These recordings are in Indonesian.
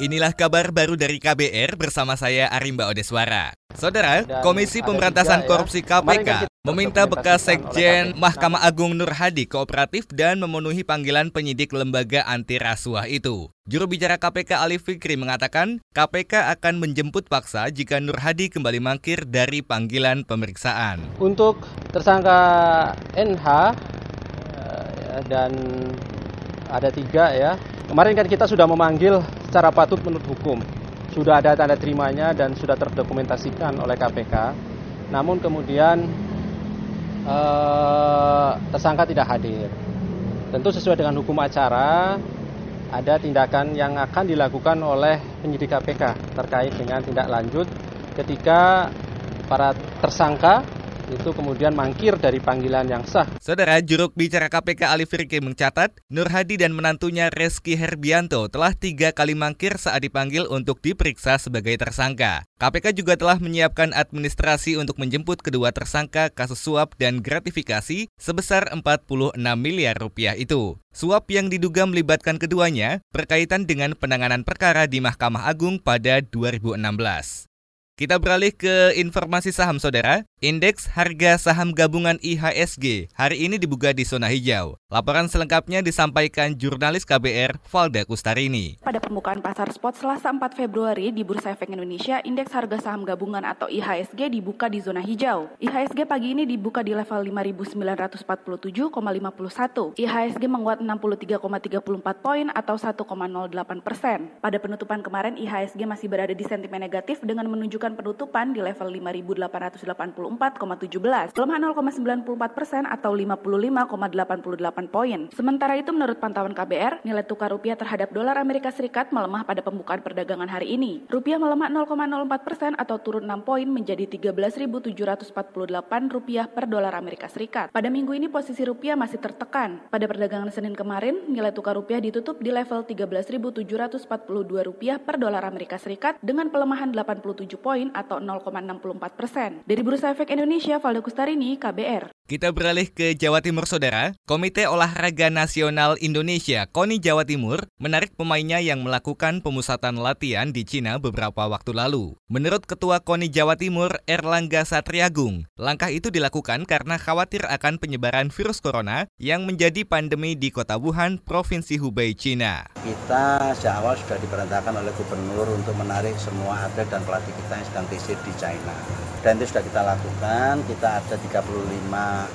Inilah kabar baru dari KBR bersama saya Arimba Odeswara. Saudara, Komisi Pemberantasan ya. Korupsi KPK meminta bekas Sekjen Mahkamah Agung Nur Hadi kooperatif dan memenuhi panggilan penyidik lembaga anti rasuah itu. Juru bicara KPK Ali Fikri mengatakan KPK akan menjemput paksa jika Nur Hadi kembali mangkir dari panggilan pemeriksaan. Untuk tersangka NH eh, dan ada tiga ya. Kemarin kan kita sudah memanggil secara patut menurut hukum. Sudah ada tanda terimanya dan sudah terdokumentasikan oleh KPK. Namun kemudian eh, tersangka tidak hadir. Tentu sesuai dengan hukum acara, ada tindakan yang akan dilakukan oleh penyidik KPK terkait dengan tindak lanjut ketika para tersangka itu kemudian mangkir dari panggilan yang sah. Saudara juruk bicara KPK Ali Firki mencatat, Nur Hadi dan menantunya Reski Herbianto telah tiga kali mangkir saat dipanggil untuk diperiksa sebagai tersangka. KPK juga telah menyiapkan administrasi untuk menjemput kedua tersangka kasus suap dan gratifikasi sebesar 46 miliar rupiah itu. Suap yang diduga melibatkan keduanya berkaitan dengan penanganan perkara di Mahkamah Agung pada 2016. Kita beralih ke informasi saham saudara. Indeks harga saham gabungan IHSG hari ini dibuka di zona hijau. Laporan selengkapnya disampaikan jurnalis KBR Valda Kustarini. Pada pembukaan pasar spot Selasa 4 Februari di Bursa Efek Indonesia, indeks harga saham gabungan atau IHSG dibuka di zona hijau. IHSG pagi ini dibuka di level 5.947,51. IHSG menguat 63,34 poin atau 1,08 persen. Pada penutupan kemarin, IHSG masih berada di sentimen negatif dengan menunjukkan penutupan di level 5.884,17, pelemahan 0,94 persen atau 55,88 poin. Sementara itu menurut pantauan KBR, nilai tukar rupiah terhadap dolar Amerika Serikat melemah pada pembukaan perdagangan hari ini. Rupiah melemah 0,04 persen atau turun 6 poin menjadi 13.748 rupiah per dolar Amerika Serikat. Pada minggu ini posisi rupiah masih tertekan. Pada perdagangan Senin kemarin, nilai tukar rupiah ditutup di level 13.742 rupiah per dolar Amerika Serikat dengan pelemahan 87 poin poin atau 0,64 persen. Dari Bursa Efek Indonesia, Valdo Kustarini, KBR. Kita beralih ke Jawa Timur, Saudara. Komite Olahraga Nasional Indonesia, KONI Jawa Timur, menarik pemainnya yang melakukan pemusatan latihan di Cina beberapa waktu lalu. Menurut Ketua KONI Jawa Timur, Erlangga Satriagung, langkah itu dilakukan karena khawatir akan penyebaran virus corona yang menjadi pandemi di kota Wuhan, Provinsi Hubei, Cina. Kita sejak awal sudah diperintahkan oleh gubernur untuk menarik semua atlet dan pelatih kita yang sedang TC di China. Dan itu sudah kita lakukan, kita ada 35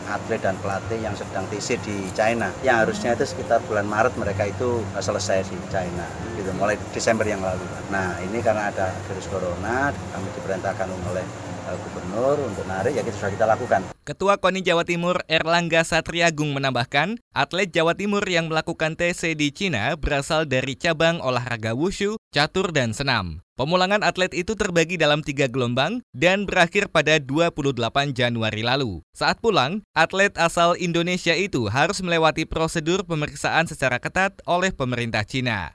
atlet dan pelatih yang sedang TC di China. Yang harusnya itu sekitar bulan Maret mereka itu selesai di China, gitu, mulai Desember yang lalu. Nah ini karena ada virus corona, kami diperintahkan oleh eh, gubernur untuk narik ya kita sudah kita lakukan. Ketua KONI Jawa Timur Erlangga Satriagung menambahkan, atlet Jawa Timur yang melakukan TC di Cina berasal dari cabang olahraga wushu, catur, dan senam. Pemulangan atlet itu terbagi dalam tiga gelombang dan berakhir pada 28 Januari lalu. Saat pulang, atlet asal Indonesia itu harus melewati prosedur pemeriksaan secara ketat oleh pemerintah Cina.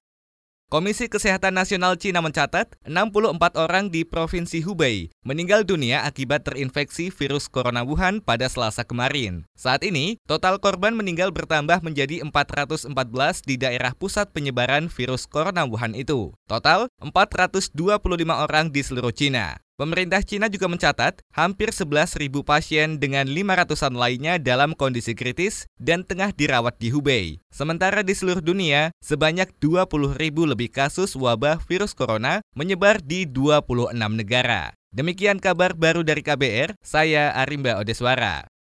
Komisi Kesehatan Nasional Cina mencatat 64 orang di Provinsi Hubei meninggal dunia akibat terinfeksi virus corona Wuhan pada Selasa kemarin. Saat ini, total korban meninggal bertambah menjadi 414 di daerah pusat penyebaran virus corona Wuhan itu. Total 425 orang di seluruh Cina. Pemerintah Cina juga mencatat hampir 11.000 pasien dengan 500-an lainnya dalam kondisi kritis dan tengah dirawat di Hubei. Sementara di seluruh dunia, sebanyak 20.000 lebih kasus wabah virus corona menyebar di 26 negara. Demikian kabar baru dari KBR, saya Arimba Odeswara.